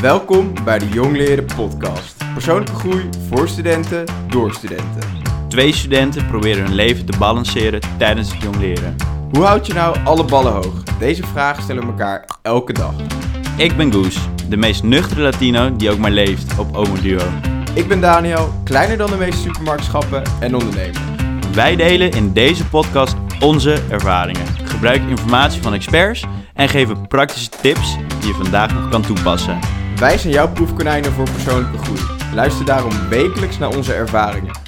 Welkom bij de Jong Leren podcast. Persoonlijke groei voor studenten, door studenten. Twee studenten proberen hun leven te balanceren tijdens het jong leren. Hoe houd je nou alle ballen hoog? Deze vraag stellen we elkaar elke dag. Ik ben Goes, de meest nuchtere Latino die ook maar leeft op Omo Duo. Ik ben Daniel, kleiner dan de meeste supermarktschappen en ondernemer. Wij delen in deze podcast onze ervaringen, gebruiken informatie van experts en geven praktische tips die je vandaag nog kan toepassen. Wij zijn jouw proefkonijnen voor persoonlijke groei. Luister daarom wekelijks naar onze ervaringen.